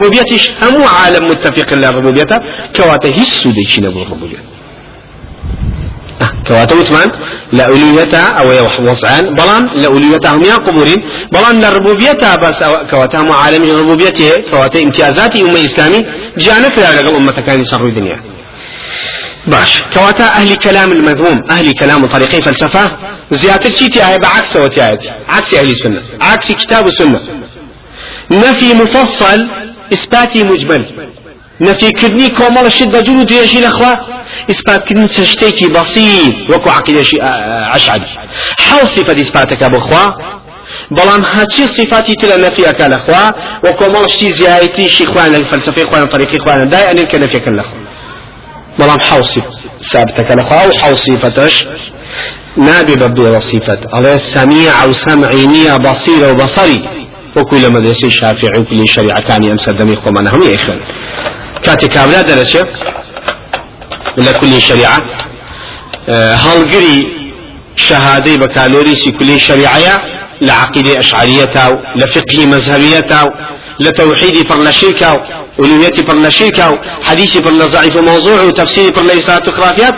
ربوبيتش هم عالم متفق للربوبية كواته هي السودي نبو الربوبية أه كواته وثمان لأولوية أو وصعان. بلان لأولوية هم يا قبورين. بلان للربوبية بس كواته هم عالم الربوبية كواته امتيازات أمة إسلامي. جانك لا لقل أمة كان يصر الدنيا. باش. كواتا أهل كلام المذموم أهل كلام طريقي فلسفة. زيادة شيتي هاي بعكس وتيات عكس أهل السنة. عكس كتاب السنة. نفي مفصل إثباتي مجمل. نفي كدني كومال الشدة جنو ديشي الأخوة إثبات كدني تشتيكي بسيط وكو عقيدة عشعري حال صفة إثباتك أبو أخوة بەڵام هاچی صفاتی ترە نەفیەکە لەخوا و کۆمەڵشتی زیایەتی شی خوانە فەلسفەی خوانە طریقی خوانە دای ئەنێن کە نەفیەکەن لەخوا بەڵام حوصی ثابتەکە لەخوا و حوصیفەتەش نابێ بە بێ وەصیفەت ئەڵێ سەمیع و سەمعی نییە بەصیرە و بەسەری وەکو لە مەدرسەی شافعی و کلی شریعەکانی ئەم سەردەمی خۆمانە هەموو یەخێن کاتێک کابرا دەرەچێت لە کولی شریعە هەڵگری شهادەی بە کالۆریسی کولی شریعەیە لە عقیدەی ئەشعریەتا و لە فقهی مەذهبیەتا و لە تەوحیدی پڕ لە شیرکا و ولویەتی پڕ لە شیرکا و حەدیثی پڕ لە ضعیف و موضوع و تەفسیری پڕ لە ئیسات و خرافیات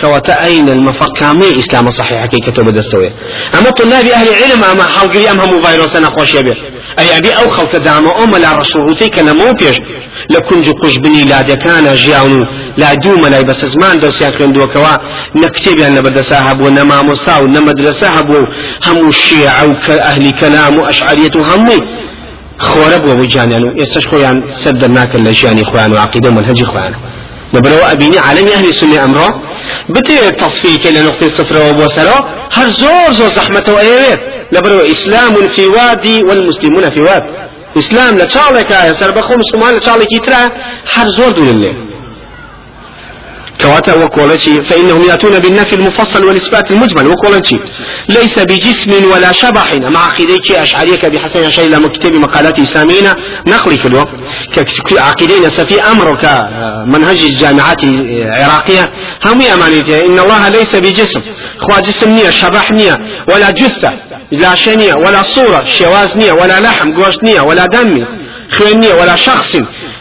كواتا أين المفر كامي إسلام صحيح كي كتب دستوية أما طلاب أهل العلم أما حلقري أم هم فيروس أنا خوش يبي أي أبي أو خلق دام أم لا رسولتي كان مو بيش. لكن جو قش بني لا دكان جيانو لا دوم لا بس زمان دو سياكرين دو كوا. نكتب أن بدسا هبو نما مصاو نما درسا هبو هم الشيعة أهل كلام وأشعرية همي خورب وبجانيانو يستشخويان سد الناكل لجاني خوان وعقيدة منهجي خوان. لبرو أبيني علمي أهل السنة أمره بتي تصفيك إلى نقطة صفر وبوسرة هر زور زور زحمة وأيوات لبرو إسلام في وادي والمسلمون في واد. إسلام لتشالك يا سربخو مسلمان لتشالك يترى هر زور دون الله كواتا وكولتي فإنهم يأتون بالنفي المفصل والإثبات المجمل وكولتي ليس بجسم ولا شبح. مع خذيك أشعريك بحسن شيء لما كتب مقالات إسلاميين نقلي في الوقت. كعقيدين سفي أمر كمنهج الجامعات العراقية. هم أمانيته إن الله ليس بجسم. خوا جسم نية شبح نية ولا جثة لا شنية ولا صورة شواز نية ولا لحم قوش نية ولا دم خوێن ولا شخص.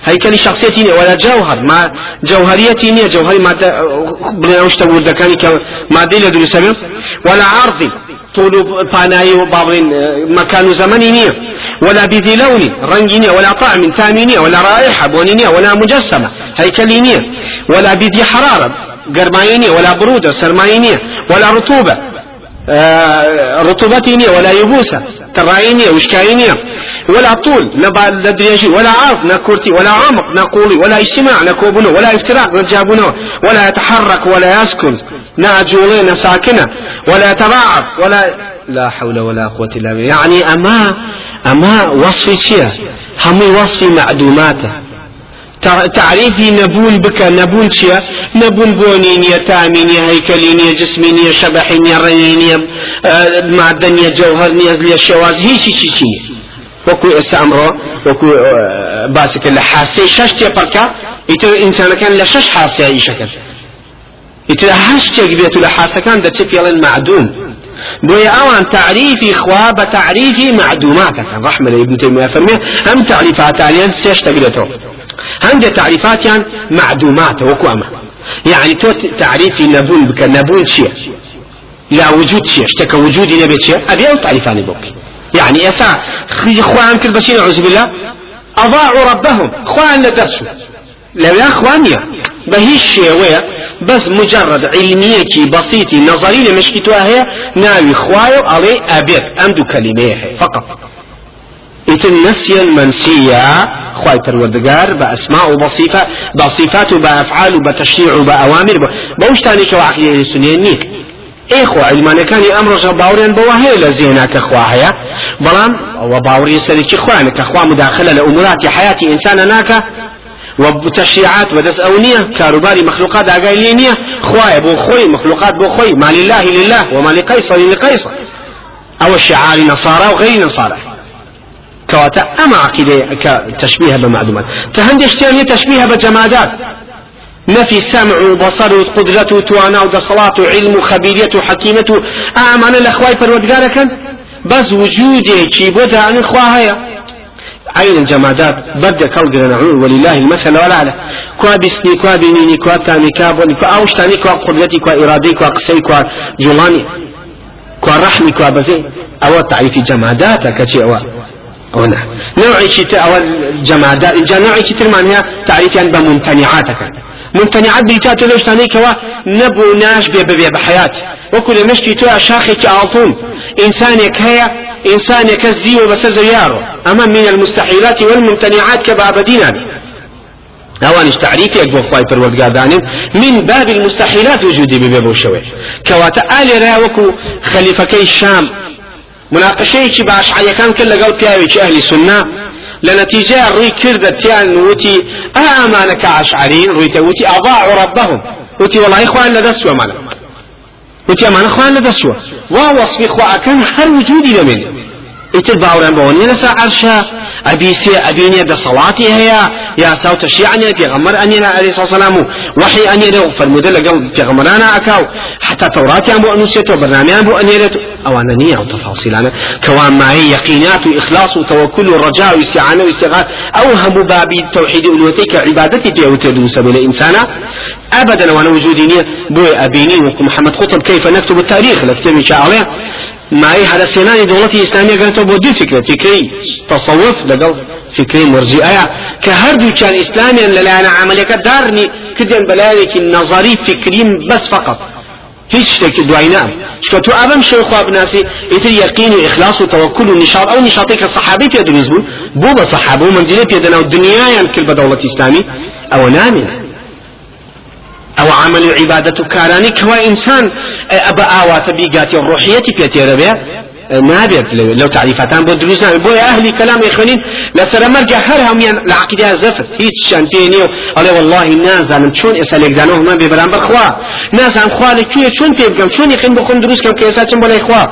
هيكل شخصيتي ولا جوهر ما جوهريتي نية جوهري مادة وردەکانی کە مادەی لە دروستەبێ ولا عرضي طول باناي وبابين مكان زمني نية. ولا بذي لون رنجي ولا طعم تامي ولا رائحة بوني ولا مجسمة. هيكل نية. ولا بذي حرارة قرماينية ولا برودة سرماينية ولا رطوبة. رطوبتينية ولا يبوسة تراينية وشكاينية. ولا طول نبا لدريجي ولا عرض نكورتي ولا عمق نقولي ولا اجتماع نكوبنو ولا افتراق نجابنو ولا يتحرك ولا يسكن ناجولين ساكنة ولا يتضاعف ولا لا حول ولا قوة إلا بالله. يعني أما أما وصف شيء هم وصف معدوماته. تعريفي نبون بك نبون شيا نبون بونينية تامينية هيكلينية جسمينية شبحينية رنينية معدنية جوهرنية زلية شواز هي شي شي شي وكو استعمره وكو باسك لحاسي شش تيبركا يتر إنسان كان لشش حاسي أي شكل يتر هش تيك لحاسة كان ده تفيل معدوم. بويا اوان تعريفي خوا بتعريفي معدوماتك رحمة ابن تيمية فرمي هم تعريفات عليا سيش تقدرته هەندێک تعریفاتیان معدوماتە وەکو ئەمە يعني تو تعريفي نبون بك نبون شيء. لا وجود شيء اشتكى وجودي نبي شيء. أبي أو تعريفاني بوك. يعني إسا خي إخوان كل بشير أعوذ بالله. أضاعوا ربهم. إخوان لدرسوا. يا إخوانيا بهي الشيء بس مجرد علمية بسيطة نظرية مشكتها هي. ناوي خوايو علي أبيت. أمدو كلمة فقط. إذن نسيا منسيا خواي پروردگار بأسماء وبصفة بصفات وبأفعال وبتشريع وبأوامر بوشتاني كواعقلية السنين نيك اي خو علمانه كان أمر جا باورين بواه لزينا كخوا هيا بلان وباوري سري خوانه؟ كخوا مداخله لامورات حياه انسان ناكا وتشريعات ودس أونية كاروباري مخلوقات أقايلينية خوايا بو خوي مخلوقات بو خوي ما لله لله وما لقيصر لقيصر أو الشعار نصارى وغير نصارى كواتا أما عقيدة كتشبيه بمعلومات تهندي اشتانية تشبيه بجمادات نفي سمع وبصر وقدرة وتوانا وصلاة وعلم وخبيرية وحكيمة أمان الأخوة فرودقارك بس وجودي كي بودا عن إخوة هيا عين الجمادات بدك كالقرن نعود ولله المثل لا كوا بسني كوا بنيني كوا تامي كابوني كوا أوشتاني كوا قدرتي كوا إرادي كوا قسي كوا جولاني كوا رحمي كوا بزي أو تعريف جمادات كشي أو هنا. نوعي شيء أو الجمادات جا نوعي شيء معناها تعريف يعني بممتنعاتك. ممتنعات بيتات ليش تاني كوا نبو ناش بي بي بحياة. وكل مشتي تو شاخي كالطون إنسانك هي إنسانك الزيو بس زيارو. أما من المستحيلات والممتنعات كبابدين. أوانش تعريفي اكبر خواي پروردگار من باب المستحيلات وجودي ببيبو شوي كواتا آل رأوكو خليفكي الشام مناقشەیەکی باشعەکان کرد لەگەڵ پیاوێکی ئەهلی سنە لە نەتیجە ڕووی کردە تیان وتی ئامانەکە عشعرین ڕوویتە وتی ئاضاع ربهم وتی وڵی خوان لەدەستوە مانە وتی ئەمانە خوان لەدەستوە وا وەصفی خواکەن هەر وجودی لەمێن ئیتر باوەڕێن بەوە نیە لەسەر عەرشە ئەبیسێ ئەبینێ دەسەڵاتی هەیە یا ساو تەشیعنێ پێغەمبەر ئەنێنە عەلەیهی سەلام و وحی ئەنێرە و فەرمودە لەگەڵ پێغەمبەرانە ئەکاو حتا تەوراتیان بۆ ئەنووسێتەوە بەرنامەیان بۆ ئەنێرێت ئەوانە نییە و تەفاصیلانە کەوان مایە یەقینات و ئیخلاص و تەوەکل و ڕەجا و استیعانە و استیغاث ئەو هەموو بابی تەوحیدی ئولوەتەی کە عیبادەتی پێوتێ دووسە بێ لە ئینسانە أبدا وأنا وجودي نية بوي أبيني محمد خطب كيف نكتب التاريخ؟ لكتب شاء ماي هذا سيناني دولتي إسلامية قالت بو دو فكرة فكري تصوف لقل فكري مرجئة. كهردو كان إسلاميا للانا عملية دارني كدين بلايك النظري فكري بس فقط. هیچ شتێکی دوای نام چکە تو ئەبم شێ خوا بناسی ئیتر یقین و ئخلاص و تەوەکل و نشاط ئەو نشاطی کە سەحابی پێ دروست بوو بۆ بە سەحابە و پێدەنا و دنیایان کرد بە دەوڵەت ئیسلامی ئەوە نامێن ئەو عمل و عیبادەت و کارانی کەوا ئینسان ئەبە ئاواتە بیگاتی ڕۆحیەتی پێتێرە بێ نابێت لو تعريفاتان بۆ دروست نابێت بۆ ئەهلی کەلام خوێنین لەسەر مەرجە هەر هەمویان لە عقیدا زەفت هیچ شان پێ نییە ئەڵێ والله نازانم چۆن ئێستا لێکدانەوە هەمان بێ بەرامبەر خوا نازانم خوا لەکوێ چۆن پێ بگەم چۆن یقین بۆ خۆم دروست کەم کە ئێستا چم بۆ لای خوا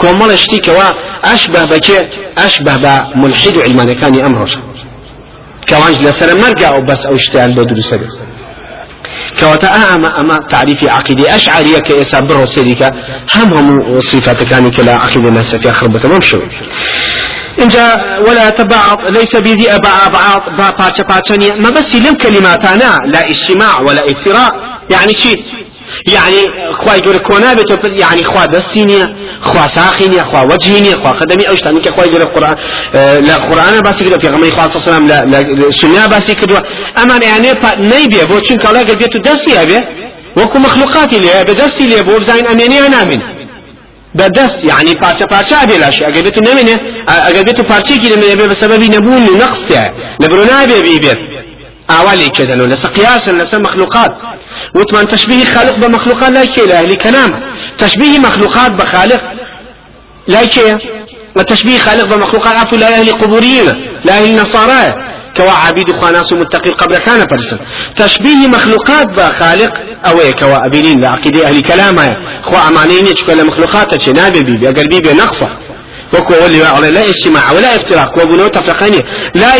کۆمەڵە شتێکەوە ئەشبه بەکێ ئەشبه بە ملحید و علمانەکانی ئەمڕۆژ کەوانش لەسەر مەرگە ئەو بەس ئەو شتیان بۆ كواتا أما أما تعريف عقيدة أشعرية كإسا برو سيديكا هم هم صفات كان كلا عقيدة الناس في أخربة ممشو إنجا ولا تبعض ليس بذي بعض باتشا باتشانية ما بس لم كلماتنا لا اجتماع ولا افتراء. يعني شيء يعني خواي جور كونا بتو يعني خوا دستينيا خوا ساخينيا خوا وجهينيا خوا قدمي اوش تاني خواي جور القران آه لا قران بس كده في غمي خوا صلى الله عليه وسلم لا سنه بس كده اما يعني نيبي بو چون كلا قال بيتو دستي ابي وكو مخلوقاتي لي بدستي لي بو بزاين اميني أنا من بدست يعني ابي لاشي اگر بيتو نمنه اگر بيتو بارچه كده من بسبب نبون نقص لبرنا بي بيت أولي كذا لسا قياسا لسا مخلوقات وتمان تشبيه خالق بمخلوقات لا كي لا كلام تشبيه مخلوقات بخالق لا كي وتشبيه خالق بمخلوقات عفوا لا أهل قبوريين لا أهل نصارى. كوا عبيد خاناس متقي قبل كان فرسا تشبيه مخلوقات بخالق أو كوا أبينين لعقيدة أهل كلامها خوا أمانين يشكل مخلوقات نابي بيبي أقل بيبي نقصة. وكو ولي لا اجتماع ولا افتراق وبنو تفرقانية لا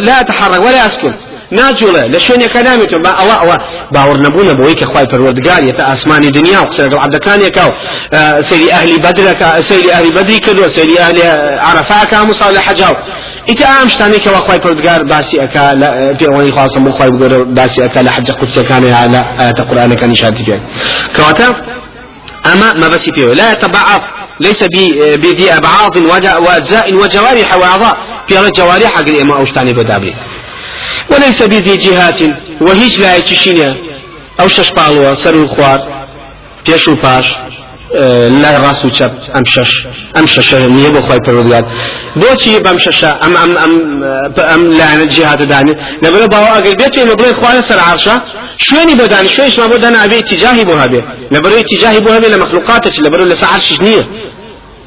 لا أتحرك ولا أسكن. ناجوڵێ لە شوێنێک کەنامێتەوە با ئەوە ئەوە باوەڕ نەبوونە بۆی کە خخوای پەروەردگار یەتە ئاسمانی دنیا و قسەگەڵ عبدەکانێکە و سەری ئەهلی بەدرەکە سەیری ئەهلی بەدری کردووە سەری ئەهلی عرفاکە موسا لە حەجاو ئیتە ئام شتانێکەوە خخوای پەروەردگار باسی ئەکا پێوەی خواستم بۆ خخوای بگەرە باسی ئەکا لە حەجە قوسەکانی لە ئاەتە قورآانەکە نیشانتی پێ کەواتە أما ما بس فيه لا يتبعض ليس بذي أبعاض وأجزاء وجوارح وأعضاء في الجوارح أقل إما أوشتاني بدابلي وليس بذي جهات وهيج لا يتشينيا أو ششبالوا سر الخوار بيشو باش لا راسو چپ ام شش ام شش نیه بو خوای پروردگار بۆچی بەم شەشە ئەم ئەم ئەم ئەم لایەنە جیهات دانی. لەبەر باوە ئەگەر بێت لە بڵێ خوای سەر عاشە شوێنی بەدانی شوێنش ما بۆ دانا ئەبێ اتجاهی بۆ هەبێ لەبەر اتجاهی بۆ هەبێ لە مخلوقاتش لەبەر لە سەعرشش نییە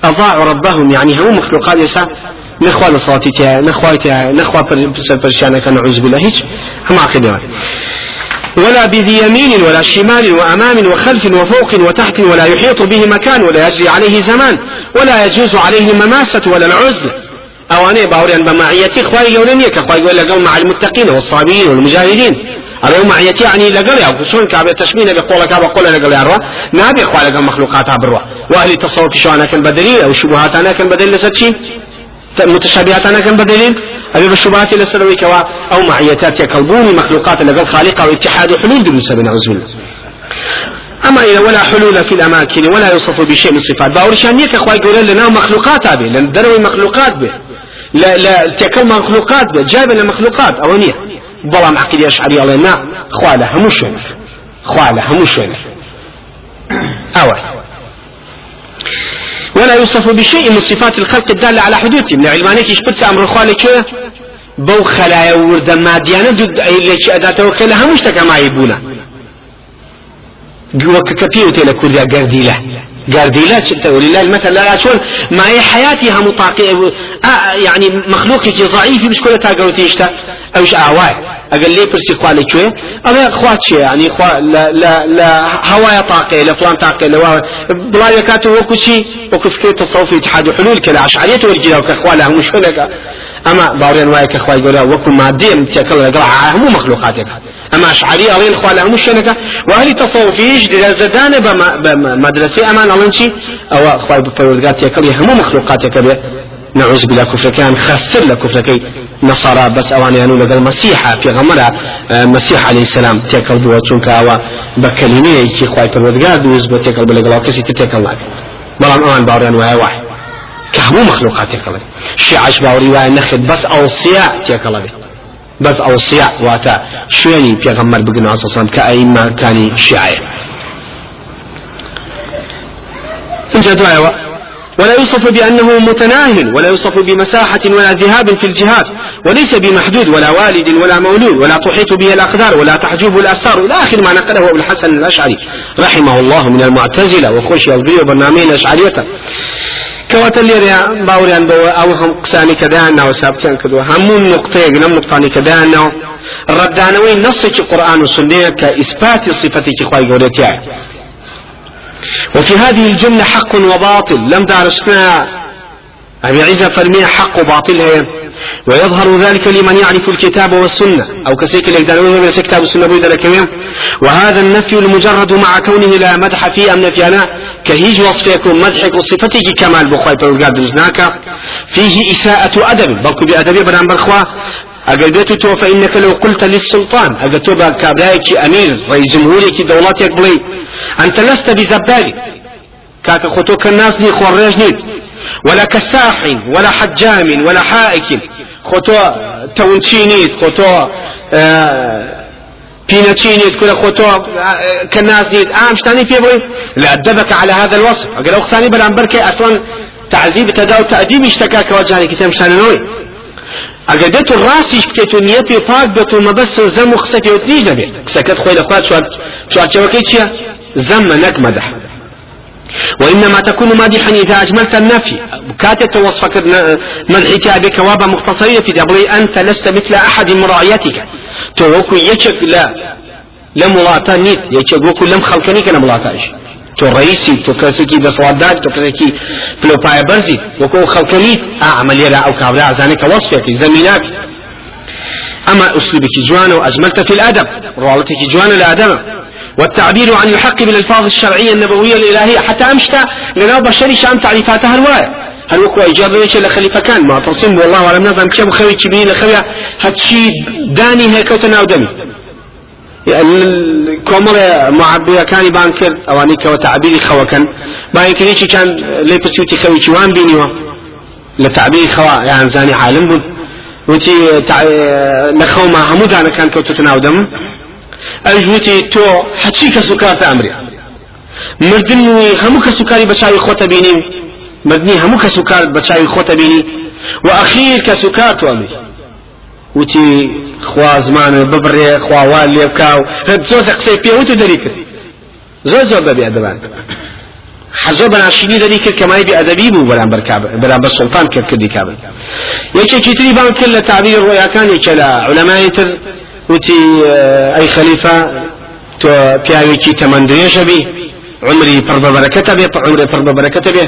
أضاعوا ربهم يعني هم مخلوقات يسا نخوى لصاتي تيا نخوى تيا نخوى برشانا كان نعوذ بالله. هيك هم عقيدة ولا بذي يمين ولا شمال وأمام وخلف وفوق وتحت ولا يحيط به مكان ولا يجري عليه زمان ولا يجوز عليه المماسة ولا العزل. أو أنا باوريان بمعيتي إخواني يولن يك أخواني يقول لقوا مع المتقين والصابرين والمجاهدين. على معيتي يعني لقل يا شلون كعب تشمينا بقول كعب قول لقل يا نابي إخواني لقوا مخلوقات بروا وأهل التصوف شو أنا كان بدليل أو شبهات أنا متشابهات كان بدليل. أبي بالشبهات لسروي كوا أو معيتات يكلبون مخلوقات لقل خالقة واتحاد حلول دون سبب نعوذ بالله. أما إذا ولا حلول في الأماكن ولا يوصف بشيء من صفات. باورشان يك أخوي يقول لنا مخلوقات أبي لأن دروي مخلوقات به. لا لا تكل مخلوقات به. جايب المخلوقات أو نية بلام عقيدة أشعري الله نا خواله هموش خواله هموش أول ولا يوصف بشيء من صفات الخلق الدالة على حدوثه من علمانك يشبت أمر خوالك بو خلايا ورد ماديانا دود أي ليش أداته وخلا همش ما يبونا. وككبي وتلا كوريا قرديلة. قرديلة ولله المثل لا شون؟ ما هي حياتي هم آه يعني مخلوقك ضعيف مش كل تاقر تيشتا. أوش اعواي أقل لي برسي خوالي شوي أنا اخوات شي يعني خوا لا لا لا هوايا طاقه لا فلان طاقه لا بلا يكاتو وكو شي وكو فكرة تصوفي اتحاد حلول كلا عشعرية ورجلا وكخوالا هم شو لك. أما باورين واي كخوا يقول وكو مادين تاكل رقع هم مخلوقاتك. أما اشعري اوين خوالا هم شو لك واهلي تصوفيش زدان بمدرسة أمان الله شي أو أخوي بفرودقات تاكل هم مخلوقاتك نعوذ بالله كفر كان خسر لكفر نصارى بس اوان يعني لقى مسيح في غمرة مسيح عليه السلام تيكل بوا چونك اوا بكلمة يكي خواي پروردگار دوز بو تيكل بلا قلا كسي تيكل لك بلان اوان باوريان وهي واحد كهمو مخلوقات تيكل شيعش باوري وهي نخد بس اوصياء تيكل بس اوصياء واتا شويني في غمر بقنا صلى الله عليه وسلم كأئمة كان شيعي انت دعوة ولا يوصف بأنه متناهل ولا يوصف بمساحة ولا ذهاب في الجهات وليس بمحدود ولا والد ولا مولود ولا تحيط به الأقدار ولا تحجبه الأستار إلى آخر ما نقله أبو الحسن الأشعري رحمه الله من المعتزلة وخش يلقي برنامج الأشعرية. كواتە لێرە باوریان بەوە ئەو هەم قسانی کەدایان ناوە سابتیان کردووە هەموو نقطەیەک لەم نقطانی کەدایانەوە ڕەتدانەوەی نەسێکی قورآن و سنەیە کە ئیسپاتی صفەتێکی خی گەورەتیایە وفي هذه الجملة حق وباطل. لم دارسنا أبي عيسى فرمي حق وباطل هي ويظهر ذلك لمن يعرف الكتاب والسنة. أو كسيك الإقدام من كتاب السنة بيد وهذا النفي المجرد مع كونه لا مدح فيه أم نفي أنا كهيج وصفكم مدحك وصفتك كمال بخواي بلغاد فيه إساءة أدب. بل بأدب بنام برخوا اگر بيتو تو فإنك لو قلت للسلطان. اگر تو كابرايك أمير رئيس جمهوريك دولاتك بلي. أنت لست بزبالي. كاك خطوك الناس ني خوريج نيت. ولا كساح ولا حجام ولا حائك. خطو تونشينيت خطو آه بيناتشينيت كل خطو آه كالناس نيت آم شتاني في بوي؟ لأدبك على هذا الوصف. أقول أخساني بلان بركة أصلا تعذيب تداو تأديب اشتكاك وجاني كتاب شاننوي ئەگەر دێت و ڕاستیش بکەیت و نیەتی پاک بێت و مەبەست و زەم و قسە پێوت نیش دەبێت قسەکەت خۆی لەخوا چوارچەوەکەی چییە وإنما تكون مادحا إذا أجملت النفي. كاتت وصفك مدحك بك وابا مختصرين في دبلي أنت لست مثل أحد من رعيتك. توكو يشك لا. لم ولاتا نيت. يشك وكو لم خلقني كان ملاتاش تو رئيسي تو كسكي دسوادات تو كسكي فلوباي برزي وكو خلقني أعمل يرى أو كابلا زانك وصفك زمينك أما أسلوبك جوان وأجملت في الأدب روالتك جوان الأدب. والتعبير عن الحق بالألفاظ الشرعية النبوية الإلهية. حتى أمشت لنا بشري شان تعريفاتها الواية هل وكو إجابة ويش لخليفة كان؟ ما تصم والله وعلم نظام كشاب خوي كبير لخويا هتشي داني هيك وتناودمي کۆمەڵێ معبیەکانی بان کرد ئەوانی کەەوە تعبیری خەوەکەن باەکەێکی كان. لێ پرسیوتی خەویی وان بینیوە لە تعبیری خەوە یانزانی عالم بوون وتی لە خەوما هەموو دانەکان کەوتتە ناودەم ئەوش وتی تۆ حەچی کە سوکاتە ئەمری مردن هەموو کە سوکاری بەچاوی خۆتە بینیم مردنی هەموو کە سوکار بەچاوی خۆتە بینی و ئەخیر کە سوکار تۆ ئەمری وتی خوا زمانە ببڕێ خواوان لێ بکاو زۆر قسەی و دەری کرد. زۆر زۆر بەبێ ئەدەبان حەزۆ بەناشینی دەری کرد کەمای بێ ئەدەبی بوو بەرامبەر بەرامبەر سڵتان کرد کردی کابل یەکێکی بان کرد لە تعبیر ڕۆیاکانێکە لە علەمای تر وتی ئەی خەلیفە تۆ پیاوێکی تەمەندرێژە بی عمري فرب بركة بي عمري فرب بركة بي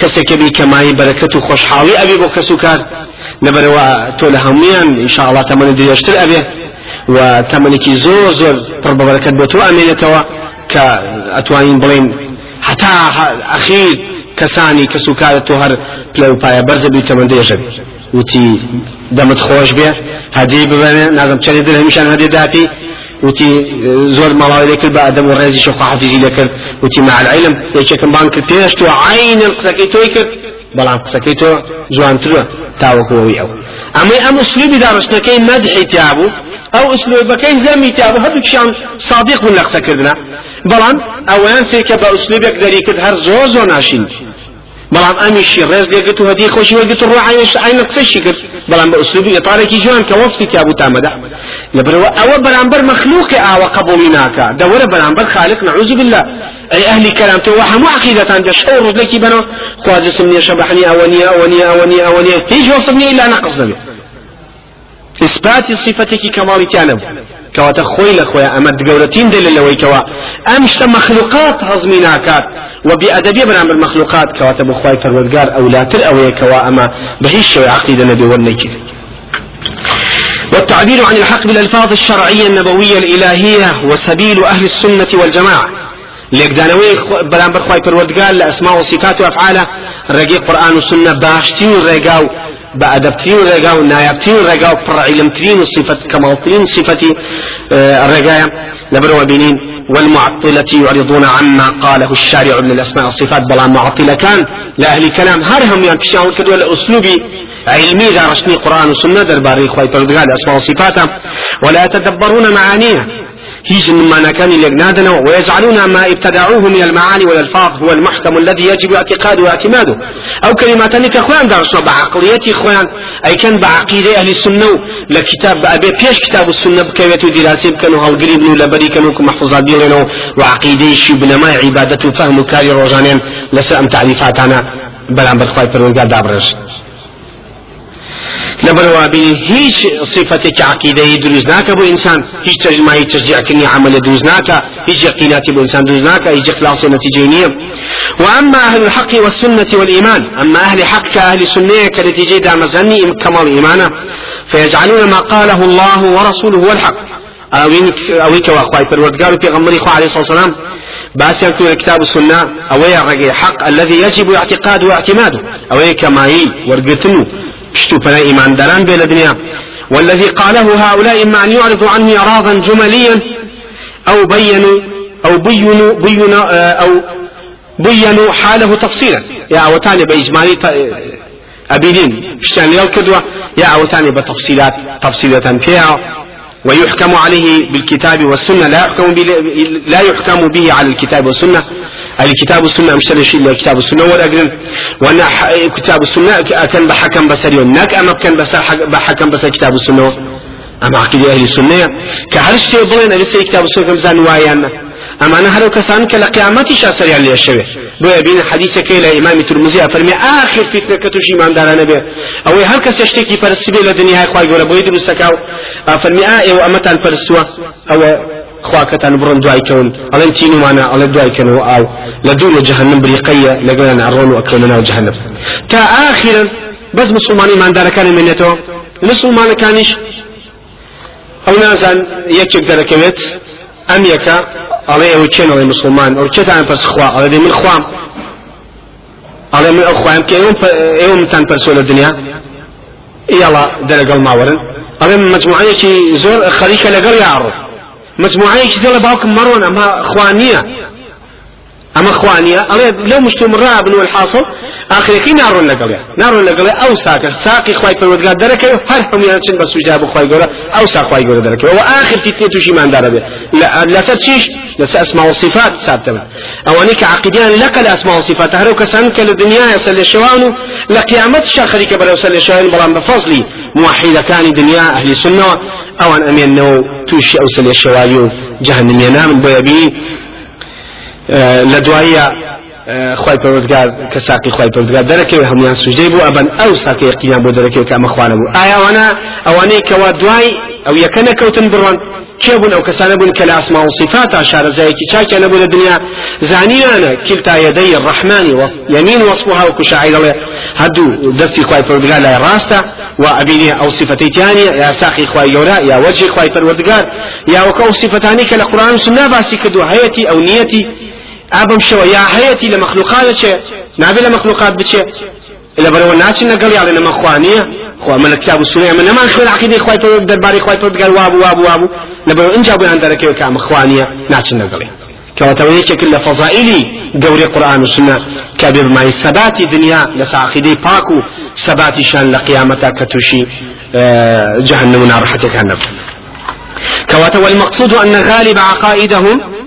كسك بي كماي بركة خوشحالي أبي بو كسوكار نبروا تولى هميان إن شاء الله تمني ديشتر أبي وتمنيكي زور زور فرب بركة بو تو أمينة توا كأتوانين بلين حتى أخير کەسانی کە سوکارە تۆ هەر پلە و پایە بەرزە بی تەمەندێژە وتی دەمت خۆش بێ هەدی ببێنێ نازم چەری دل هەمیشان هەدی داپی وتی زۆر ماڵاوی لێکرد بە ئەدەم و ڕێزی شەخوا حەفیزی لەکرد مع العلم یەکێکم بان کرد پێش تۆ عین قسەکەی تۆی کرد. بەڵام قسەکەی تۆ جوانترە تاوەکەوەی ئەو ئەمەی ئەم ئوسلوبی داڕشتەکەی مەدحی تیابوو ئەو ئوسلوبەکەی زەمی تیابوو هەردووکیان صادق بوون لە قسەکردنا بەڵام ئەویان سێکە بە ئوسلوبێک دەری کرد. هەر زۆر زۆر بەڵام ئەمیشی ڕێز لێگرت و هەدی خۆشی وەرگرت و ڕوعایش ئاینە قسەشی کرد بەڵام بە ئوسلوبی ئێطارێکی جوان کە وەصفی تیابوو تامەدا لەبرەوە ئەوە بەرامبەر مەخلوقی ئاوە قبولی ناکە دەوەرە بەرامبەر خالق نعوذ بالله. أي أهل كلام تو وحمو عقيدة عند شعور لك بنا. خواج سمني شبحني أوني أوني أوني أوني هيج وصفني إلا نقص نبي إثبات صفتك كمال تانب كواتا خوي لخويا أما دقولتين دل لوي كوا أمشت مخلوقات هضمي وبأدبية بنام المخلوقات كواتا بخواي فرودقار أو لا تل أوي كوا أما شوي عقيدة نبي ونكي والتعبير عن الحق بالألفاظ الشرعية النبوية الإلهية وسبيل أهل السنة والجماعة. لێکدانەوەی بەرامبەر خی پەروەردگار لە ئەسما و سیفات و ئەفعالە ڕێگەی قورآن و سنە باشترین ڕێگا و بە ئەدەبترین ڕێگا و نایابترین ڕێگا و پڕعیلمترین و صفت کەماڵترین صفەتی ڕێگایە لەبرەوە بینین والمعطلة يعرضون عما قاله الشارع من الأسماء والصفات بلا معطلة كان لأهل كلام هر هم يعني تشاور كدوا لأسلوبي علمي ذا رشني قرآن وسنة درباري خواهي الأسماء والصفات. ولا يتدبرون معانيها. هيج مما كان لجنادنا ويجعلون ما ابتدعوه من المعاني والألفاظ هو المحكم الذي يجب اعتقاده واعتماده. أو كلمات لك أخوان درسنا بعقلية إخوان. أي كان بعقيدة أهل السنة لكتاب أبي بيش كتاب السنة بكيوة دراسة كانوا هالقريب له لبري كانوا محفوظات بيغنوا وعقيدة شبنا ما عبادة فهم كاري روزانين لسأم تعريفات أنا بلان بالخواي فرونقار دابرش لبروابي هيج صفتك عقيدة دروز ناكا بو إنسان. هيج تجمع هيج تشجيع كني عمل دروز ناكا هيج يقينات بو إنسان دروز ناكا هيج إخلاص نتيجينية. وأما أهل الحق والسنة والإيمان أما أهل حق كأهل السنة كنتيجة دام زني كمال إيمانا. فيجعلون ما قاله الله ورسوله هو الحق. أوين أويك وأخوي فرودقار في غمري عليه الصلاة والسلام باس يكون كتاب السنة أوي حق الذي يجب اعتقاده واعتماده. أوي كما هي ورقتنو شتو فلا إيمان داران بين الدنيا والذي قاله هؤلاء إما أن يعرضوا عنه إعراضا جمليا أو بينوا أو بينوا بينوا أو بينوا حاله تفصيلا. يا أوتاني بإجمالي أبيدين. شتان يالكدوا يا أوتاني بتفصيلات تفصيلة فيها ويحكم عليه بالكتاب والسنة. لا يحكم لا يحكم به على الكتاب والسنة. الكتاب والسنة مش شيء الكتاب والسنة. والأجر وأنا كتاب السنة كان بحكم بسري نك أما كان بس بحكم بس كتاب السنة. أما عقيدة أهل السنة. كهرش تبغين أبي كتاب السنة كم زان وايانا. أما أنا هلو كسان كلا قيامتي شاسر يعني الشبه بو يبين حديث كيلا إمام ترمزي أفرمي آخر فتنة كتوش إمام دارنا به أو هل كس يشتكي فرسبي لدنيا هاي خواهي قولا بو يدرو سكاو أفرمي آه إيو أمتان فرسوا أو خواكتان برون دعاي كون ألين تينو معنا ألين دعاي كونوا أو. لدول جهنم بريقية لقلنا عرون وأكلنا جهنم. تا آخرا بس مسلماني ما دار كان منيتو مسلمان كانش أو نازان يكيك دركويت أم يكا ئەڵێ ئەوە چێن ئەڵێ مسلمان. ئەو چێتان پەس خوا دێ من خوام. ئەڵێ من ئەو خوایم کە ئێوە متان پەرسۆ لە دنیا ئێڵا دەرەگەڵ ماوەرن ئەڵێ مجموعەیەکی زۆر خەریکە لەگەڵ یاڕۆ مجموعەیەکی دڵە باوکم مەڕۆن ئەمە خوانیە ئەمە خوانیە ئەڵێ لەو مشتوم ڕابن و الحاصل آخرەکەی ناڕۆن لەگەڵێ ناڕۆن لەگەڵێ ئەو ساکە ساقی خوای پەروەردگار دەرەکەی هەر هەمویان چن بە سوجا بخوای گەورە ئەو ساخوای گەورە دەرەکەی و آخر تیتێ تووشی ماندارە بێ لەسەر چیش؟ لەسەر ئەسما و صفات ثابتە ئەوانەی کە عقیدیان لەکە لە ئەسما و صفات. هەرو کەسان کە لە دنیای سەر لە شەوان و لە قیامەت شاخەریکە بەرەو سەر لە شەوان بەڵام بە فەزلی موحیدەکانی دنیا ئەهلی سنەوە ئەوان ئەمێنەوە تووشی ئەو سەر لە شەوایی و جەهنمیێنان بۆ یەبی لە خی پەرۆزگار کە ساقی خی پەرۆزگار دەرەکەوێ هەمویان سوژەی بوو ئەبەن ئەو ساقی یقینیان بۆ دەرەکەوێت کە ئەمە خوانە بوو. ئایا ئەوانە ئەوانەی کەوا دوای ئەو یەکە نەکەوتن بڕۆن كيبون أو كسانا بون كلا أسماء وصفات عشار زيكي شاكي نبون الدنيا زانيانا كلتا يدي الرحمن يمين وصفها وكشاعر الله هدو دستي خواي فردقار لا راستا وأبيني أو صفتي تانية يا ساقي خواي يورا يا وجه خواي فردقار يا وكو صفتاني كلا قرآن سنة باسي كدو هيتي أو نيتي ئابم شەوە یا هەیەی لە مەخلوقات چێ نابێت لە مەخلوقات بچێ لە بەرەوە ناچین لەگەڵ یا لە مەخوانیە خوا من لە کتاب سنە من نەمان خوێن عقیدەی خوای پەروەردگار دەربارەی خوای پەروەردگار وابوو وابوو وابوو لە بەرەوە اینجا بۆیان دەرەکەوێت کە مەخوانیە ناچین لەگەڵی کەواتەوە یەکێک لە فەزائلی گەورەی قورآن و سنە کە بێبمای سەباتی دنیا لە ساعقیدەی پاک و سەباتیشان لە قیامەتا کە تووشی جهنم و ناڕەحەتەکان نەبوو كواتە والمقصود أن غالب عقائدهم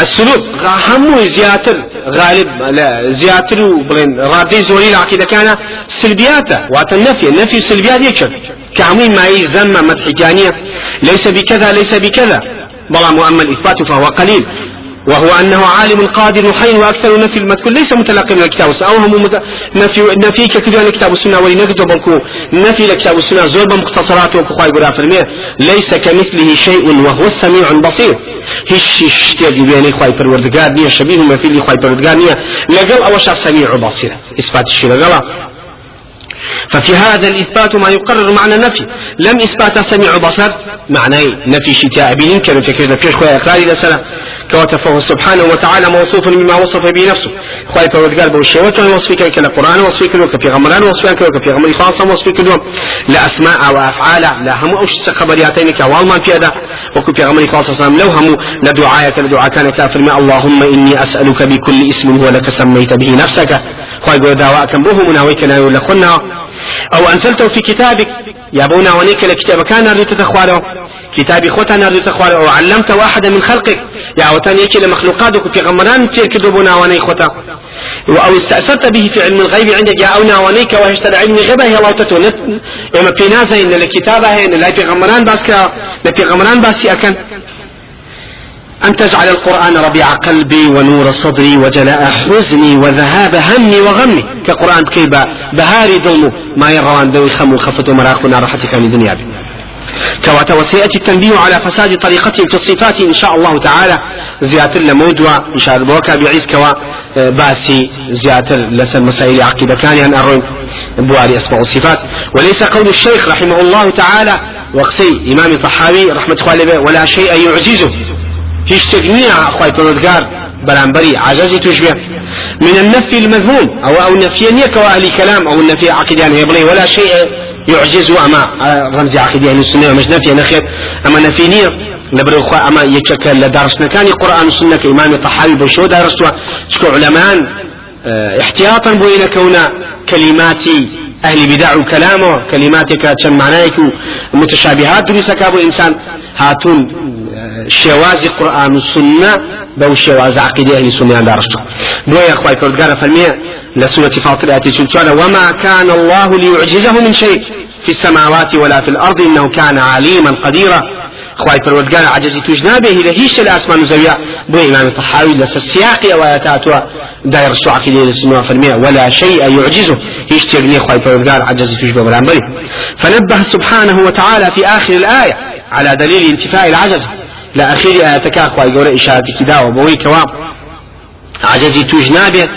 السلوك همو زياتر غالب لا زياتر بلين رادي زوري العقيدة كان سلبياته وات النفي النفي سلبيات يكشف. كعمين ما زم مدح ليس بكذا ليس بكذا. بلا مؤمن الإثبات فهو قليل. وهو أنه عالم قادر حي وأكثر نفي المذكور ليس متلقي من الكتاب والسنة أو هم نفي نفي كثير الكتاب والسنة ولنكتب بنكو نفي الكتاب والسنة زور مختصرات وكخواي قرا فرميه ليس كمثله شيء وهو السميع البصير. هش اشتياق بيني خواي پروردگار نية شبيه ما في لي خواي پروردگار نية لقل أوشا سميع بصير. إثبات الشيء لقل ففي هذا الإثبات ما يقرر معنى النفي لم إثبات سميع بصر معنى نفي شتاء بين كانوا في في خويا إقراري لسنة كواتفه سبحانه وتعالى موصوف بما وصف به نفسه. خواهي فرودقار بو الشيوات وصفك كلا قرآن وصفك لو كفي غمران وصفك لو كفي غمري خاصة وصفك لو لا أسماء وأفعال لا هم أوش خبرياتين كوال ما في هذا وكفي غمري خاصة لو هم لدعاية لدعاء كان كافر ما اللهم إني أسألك بكل اسم هو لك سميت به نفسك خواهي قول دعواء كم بوه مناويك لا يولخنا أو أنزلته في كتابك يا بونا ونيك لكتاب كان نردو تتخواره كتابي خوتا نردو تتخواره أو علمته أحدا من خلقك. يا وتان يكي لمخلوقاتك في غمران تير كدو بونا ونيك خوتا. أو استأثرت به في علم الغيب عندك. يا أونا ونيك وهشت علم غيبه هي الله تتو إما في نازا إن الكتابة إن لا في غمران باسكا. لا في غمران باسي أكن. أن تجعل القرآن ربيع قلبي ونور صدري وجلاء حزني وذهاب همي وغمي. كقرآن كيبا بهاري ظلم ما يرى عن ذوي خم وخفة ومراقنا راحتك من دنيا بي. كواتا وسيأتي التنبيه على فساد طريقتهم في الصفات إن شاء الله تعالى. زيادة لمودوا إن شاء الله بعيز كوا باسي زيادة لسن مسائل عقيدة كان أن أروين بواري أسماء الصفات. وليس قول الشيخ رحمه الله تعالى وقسي إمام طحاوي رحمة الله ولا شيء يعجزه. نییە خی پەرۆدگار بەرامبەری عجزی توش بێ من النفي المذموم أو أو نفي نيك أهل كلام أو النفي عقيدة هي بلي ولا شيء يعجز أما رمز عقيدة أهل السنة مش نفي نخير أما نفي نية لبرو خوا أما يكك لدرسنا كان قرآن السنة كإمام طحاوي بشو درسوا شكو علماء احتياطا بين كون كلماتي أهل بدع كلامه كلماتك كم معناك متشابهات دروسك أبو إنسان. هاتون شێوازی قورآن و سنە بەو شێواز عقیدە ئەهلی سنیان دارشتو بۆیە خوای پەروەردگارە فەرمیێ لە سورة فاطر آتي چونچوانە وما كان الله ليعجزه من شيء في السماوات ولا في الأرض إنه كان عليما قديرا. خواهي پروردگار عجزي توش نابه لهيش الأسمان زويا بو إمام الطحاوي لس السياق وآياتاتوا داير السوء عقيدة للسنوى فرمية ولا شيء يعجزه. هيش تغني خواهي پروردگار عجزي توش فنبه سبحانه وتعالى في آخر الآية على دليل انتفاء العجز. لا أخير آياتك أخوة يقول إشارتك داوة بوي كواب. عجزي توج نابت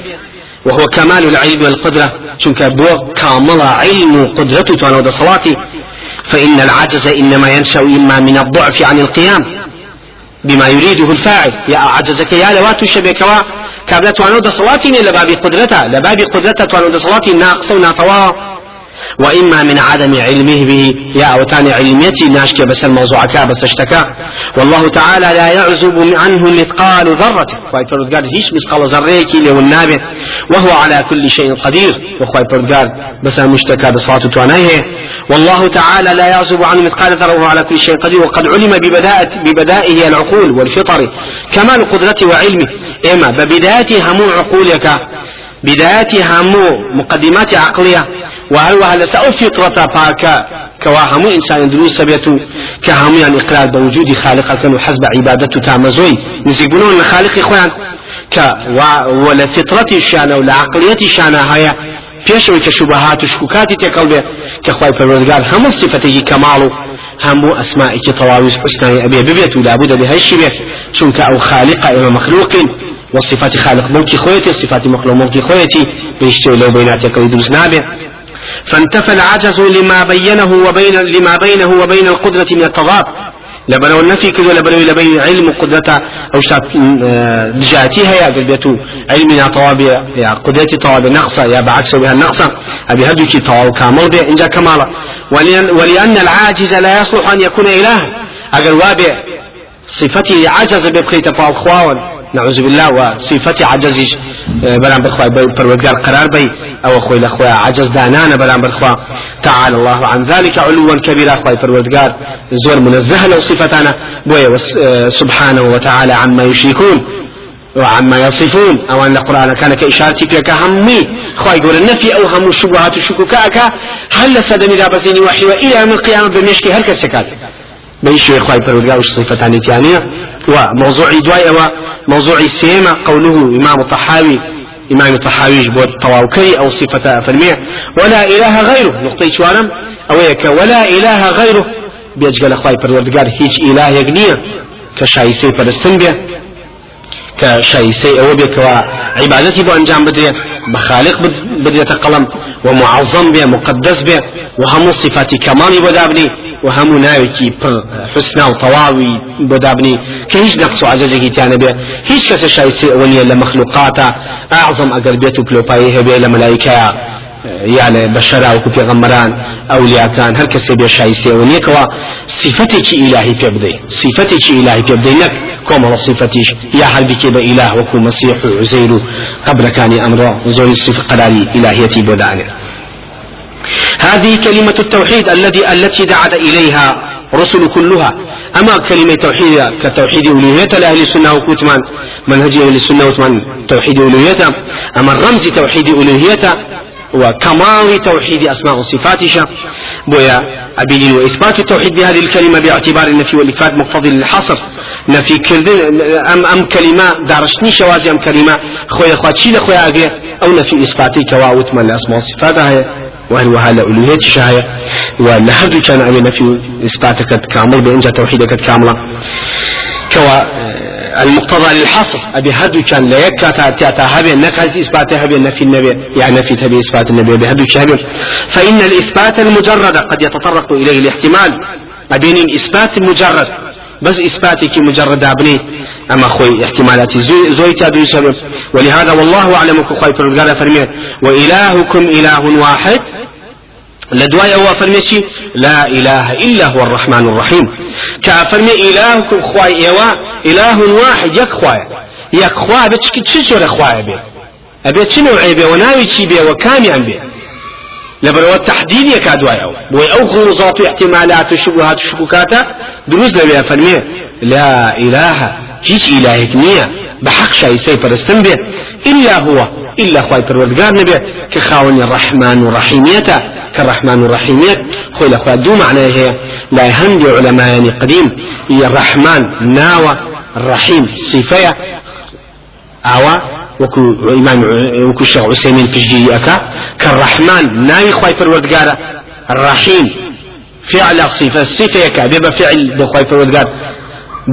وهو كمال العلم والقدرة. شنك بو كامل علم وقدرته توانا صلاتي فإن العجز إنما ينشأ إما من الضعف عن القيام. بما يريده الفاعل. يا عجزك يا لواتو شبكوا كابلت وأنا صلاتي لباب قدرته لباب قدرته وأنا صلاتي ناقص وناطوا وإما من عدم علمه به يا أوتان علميتي ناشكي بس الموضوع كا بس اشتكى. والله تعالى لا يعزب عنه مثقال ذرة. خواهي پروردگار هيش مثقال ذرة كي له النابت وهو على كل شيء قدير. وخواهي پروردگار بس المشتكى بصلاة توانيه والله تعالى لا يعزب عنه مثقال ذرة. وهو على كل شيء قدير. وقد علم ببدائه العقول والفطر. كمال قدرته وعلمه. إما ببداية همو عقولك بداية همو مقدمات عقلية. وهروها لسا فطرة باكا كوا همو إنسان دروس بيتو كهمو يعني إقرار بوجود خالق كانوا حسب عبادته تامزوي نزيقونون لخالق إخوان ك ولا فطرة شانا ولا عقلية شانا هيا پێشەوەی کە شوبهات و شکوکاتی تێکەڵ بێ کە خی پەروەردگار هەموو سفتێکی کەماڵ و هەموو ئەسمائێکی تەواوی حسنانی ئەبێ ببێت و لابد لە هەشی بێت چونکە ئەو خالق ئێمە مەخلوقین وصفات خالق ملكي خويتي صفات مخلوق ملكي خويتي بيشتوي لو بيناتك ويدرس نابه. فانتفى العجز لما بينه وبين لما بينه وبين القدرة من التضاد. لبرو النفي كذا لبرو لبي علم قدرته أو شات دجاتي هي قلبيتو علمنا طواب يا قدرتي طواب نقصة يا بعكس بها النقصة. أبي هدوكي طواب كامل به إن جاء كمالا. ولأن, العاجز لا يصلح أن يكون إلها أقل وابع صفتي عجز ببخيت طواب خواون نعوذ بالله وصفة عجز بلان بخوا پروردگار قرار بي أو خوي لخوا عجز دانانا بلان بخوا. تعالى الله عن ذلك علوا كبيرا خوي پروردگار زور منزه لو صفتنا بوي سبحانه وتعالى عما يشركون وعما يصفون أو ان القران كان كاشارتي فيك همي خواي يقول النفي أو هم الشبهات الشكوكاك هل سدني لا بزيني وحي والى يوم القيامة بمشكي هل كسكات بيش خواي پروردگار وش صفتان تانية وموضوع دواي أو موضوع سيما قوله امام الطحاوي إمام الطحاوي بود طواوكي أو صفة فرمية ولا إله غيره نقطة شوارم أو ولا إله غيره بيجعل أخوي پروردگار هيج إله يقنية كشايسي بيه كشايسي أو بيه كوا عبادتي بو أنجام بدري بخالق بدري قلم ومعظم به مقدس به وهم صفات كمالي بدابني وهم ناوكي حسنا وطواوي بدابني كهيش نقص عجزه تانا به هيش كس شايسي أوليا لمخلوقاتا أعظم أقل بيتو بلوبايه به لملائكة يعني بشرا وكو پیغمبران اولياء كان هر به شایسته و نیکوا صفتی چی الهی پی بدی صفتی چی الهی پی بدی نک كوم صفتيش يا هل بك بإله وكو مسيح عزير قبل كان أمر زوي صفة قراري إلهيتي بودانه هذه كلمة التوحيد الذي التي دعت إليها رسل كلها. أما كلمة توحيد كتوحيد ألوهية لأهل السنة وكتمان منهج أهل السنة وكتمان توحيد ألوهية أما الرمز توحيد ألوهية وكمال توحيد أسماء وصفاتش بويا أبيني وإثبات التوحيد بهذه الكلمة باعتبار النفي والإثبات مقتضي للحصر. نفي كردن أم أم كلمة دارشني شوازي أم كلمة خويا خواتشي لخويا أبي أو نفي إثباتي كواوت من الأسماء والصفات. هي وهل وهذا ألوهية شهاية ولهذا كان أبي نفي إثباتك كامل بإنجا توحيدك كاملة كوا المقتضى للحصر. أبي هدو كان لا يكا تاتا هبي نكاز إثبات هبي نفي النبي يعني نفي تبي إثبات النبي بهدو هبي. فإن الإثبات المجرد قد يتطرق إليه الاحتمال. أبين إثبات المجرد بس إثباتك مجرد أبني. أما خوي احتمالات زوي, زوي تابي ولهذا والله أعلم فرقال فرمي وإلهكم إله واحد. لدواي أو فرميشي لا إله إلا هو الرحمن الرحيم. كأفرمي إلهكم خواي إيوا إله واحد يك خواي. يك خواي بتشكي تشجر خواي بي؟ أبي تشنو عيبي وناوي تشي بي؟ وكامي عن بي؟ لبرو التحديد يكاد وايو بوي أو احتمالات وشبهات وشكوكات دروز لبي فرمي. لا إله هيش إلهك نية. بحق شيء سيفر استنبه إلا هو إلا خواي پروردگار نبي. كخاون الرحمن ورحيميته كالرحمن والرحيمية خوي لأخوة دو معنى هي. لا هندي علماء يعني قديم. هي الرحمن ناوى الرحيم صفية. أوا وكو إمام وكو الشيخ عثيمين في الجي أكا. كالرحمن ناوي خواي الرحيم فعل صفة صفة كا بيبقى فعل بخواي پروردگار.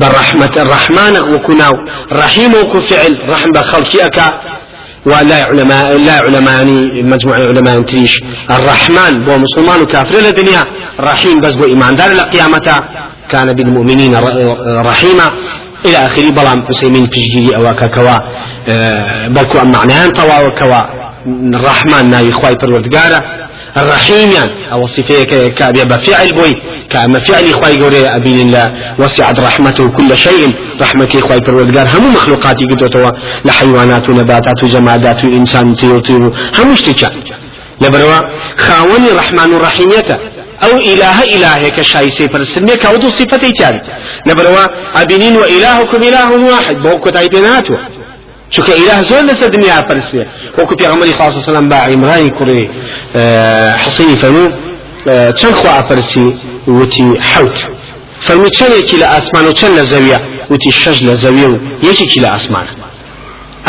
بالرحمة الرحمن وكناو رحيم وكو فعل رحم بخلقي ولا علماء لا علماء يعني مجموعة علماء تريش الرحمن بو مسلمان وكافر. للدنيا رحيم بس بو إيمان. دار القيامة كان بالمؤمنين رحيما. إلى آخره بلام حسيمين بجيري أو كوا آه، بلكو أم معناها طوا وكوا الرحمن ناي خواي پروردگارا. الرحيم يعني. أو صفية كأبي بفعل بوي. كأما فعل إخوائي قولي أبين الله وسعت رحمته كل شيء. رحمة إخوائي پروردگار. هم مخلوقاتي قدرتوا لحيوانات ونباتات وجمادات وإنسان طير هم اشتكى لبروا خاوني رحمن الرحيمية أو إله إله كشايسي فرسلمي كودو صفتي تاري لبروا أبينين وإلهكم إله واحد. بوكو تايبيناتو چونکە ئیلا زۆر لەسەر دنیا پرسێ وەکو پێغەمبەری خاص سلام با عیمرانی کوڕی حسینی فەرموو چەند خوا ئەپرسی وتی حوت. فەرموو چەندێکی لە ئاسمان و چەند لە زەویە؟ وتی شەش لە زەویە و یەکێکی لە ئاسمان.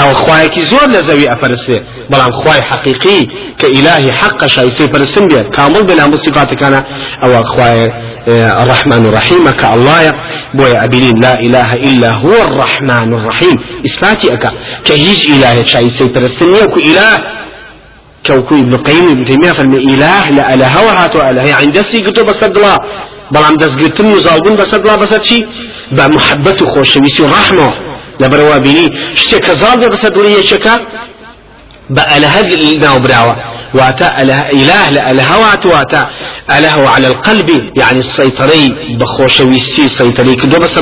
أو خوایەکی زۆر لە زەوی ئەپەرسێ بەڵام خوای حقیقی کە ئیلاهی حق شایسەی پرسم بێت. کامل بێ لەمو صفاتەکانە ئەوە خوای الرحمن الرحيم. كالله بويا أبيلين لا إله إلا هو الرحمن الرحيم. إثباتي أكا كهيج إله. شاي سيبرستني وكو إله. كوكو ابن قيم ابن تيمية. فالم إله. لا إله وهاتو إله. عند سي قلتو بس الله. بەڵام دەستگرتن و زاڵبوون بەسەر بڵا بەسەر چی بە محبەت و خۆشەویستی و ڕەحمەوە لەبەرەوە بینی شتێک کە زاڵ بێ بەسەر دووری یەکێکە بە ئەلەهە ناو براوە واتا إله لألهوات واتا أله على القلب يعني السيطري بخوشويستي سيطري كدو بس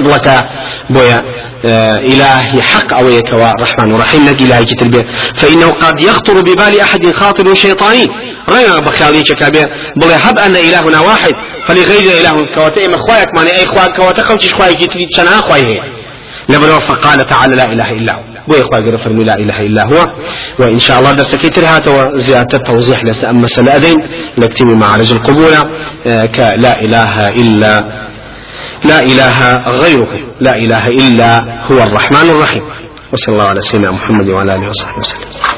بويا. آه إلهي حق أو يكوا رحمن ورحيم لك إلهي كتربية فإنه قد يخطر ببال أحد خاطر شيطاني. رأينا بخيالي كابية بل هب أن إلهنا واحد فلغير إله كواتي إما خوايك ماني أي خواك كواتا خلتش خوايك يتريد شنا خوايه لبرو فقال تعالى لا إله إلا هو. قال فرمي لا إله إلا هو. وإن شاء الله درس كتر هات وزيادة توضيح لس أما مسألة أذين لكتمي معارج القبول آه، كلا إله إلا لا إله غيره. لا إله إلا هو الرحمن الرحيم. وصلى الله على سيدنا محمد وعلى آله وصحبه وسلم.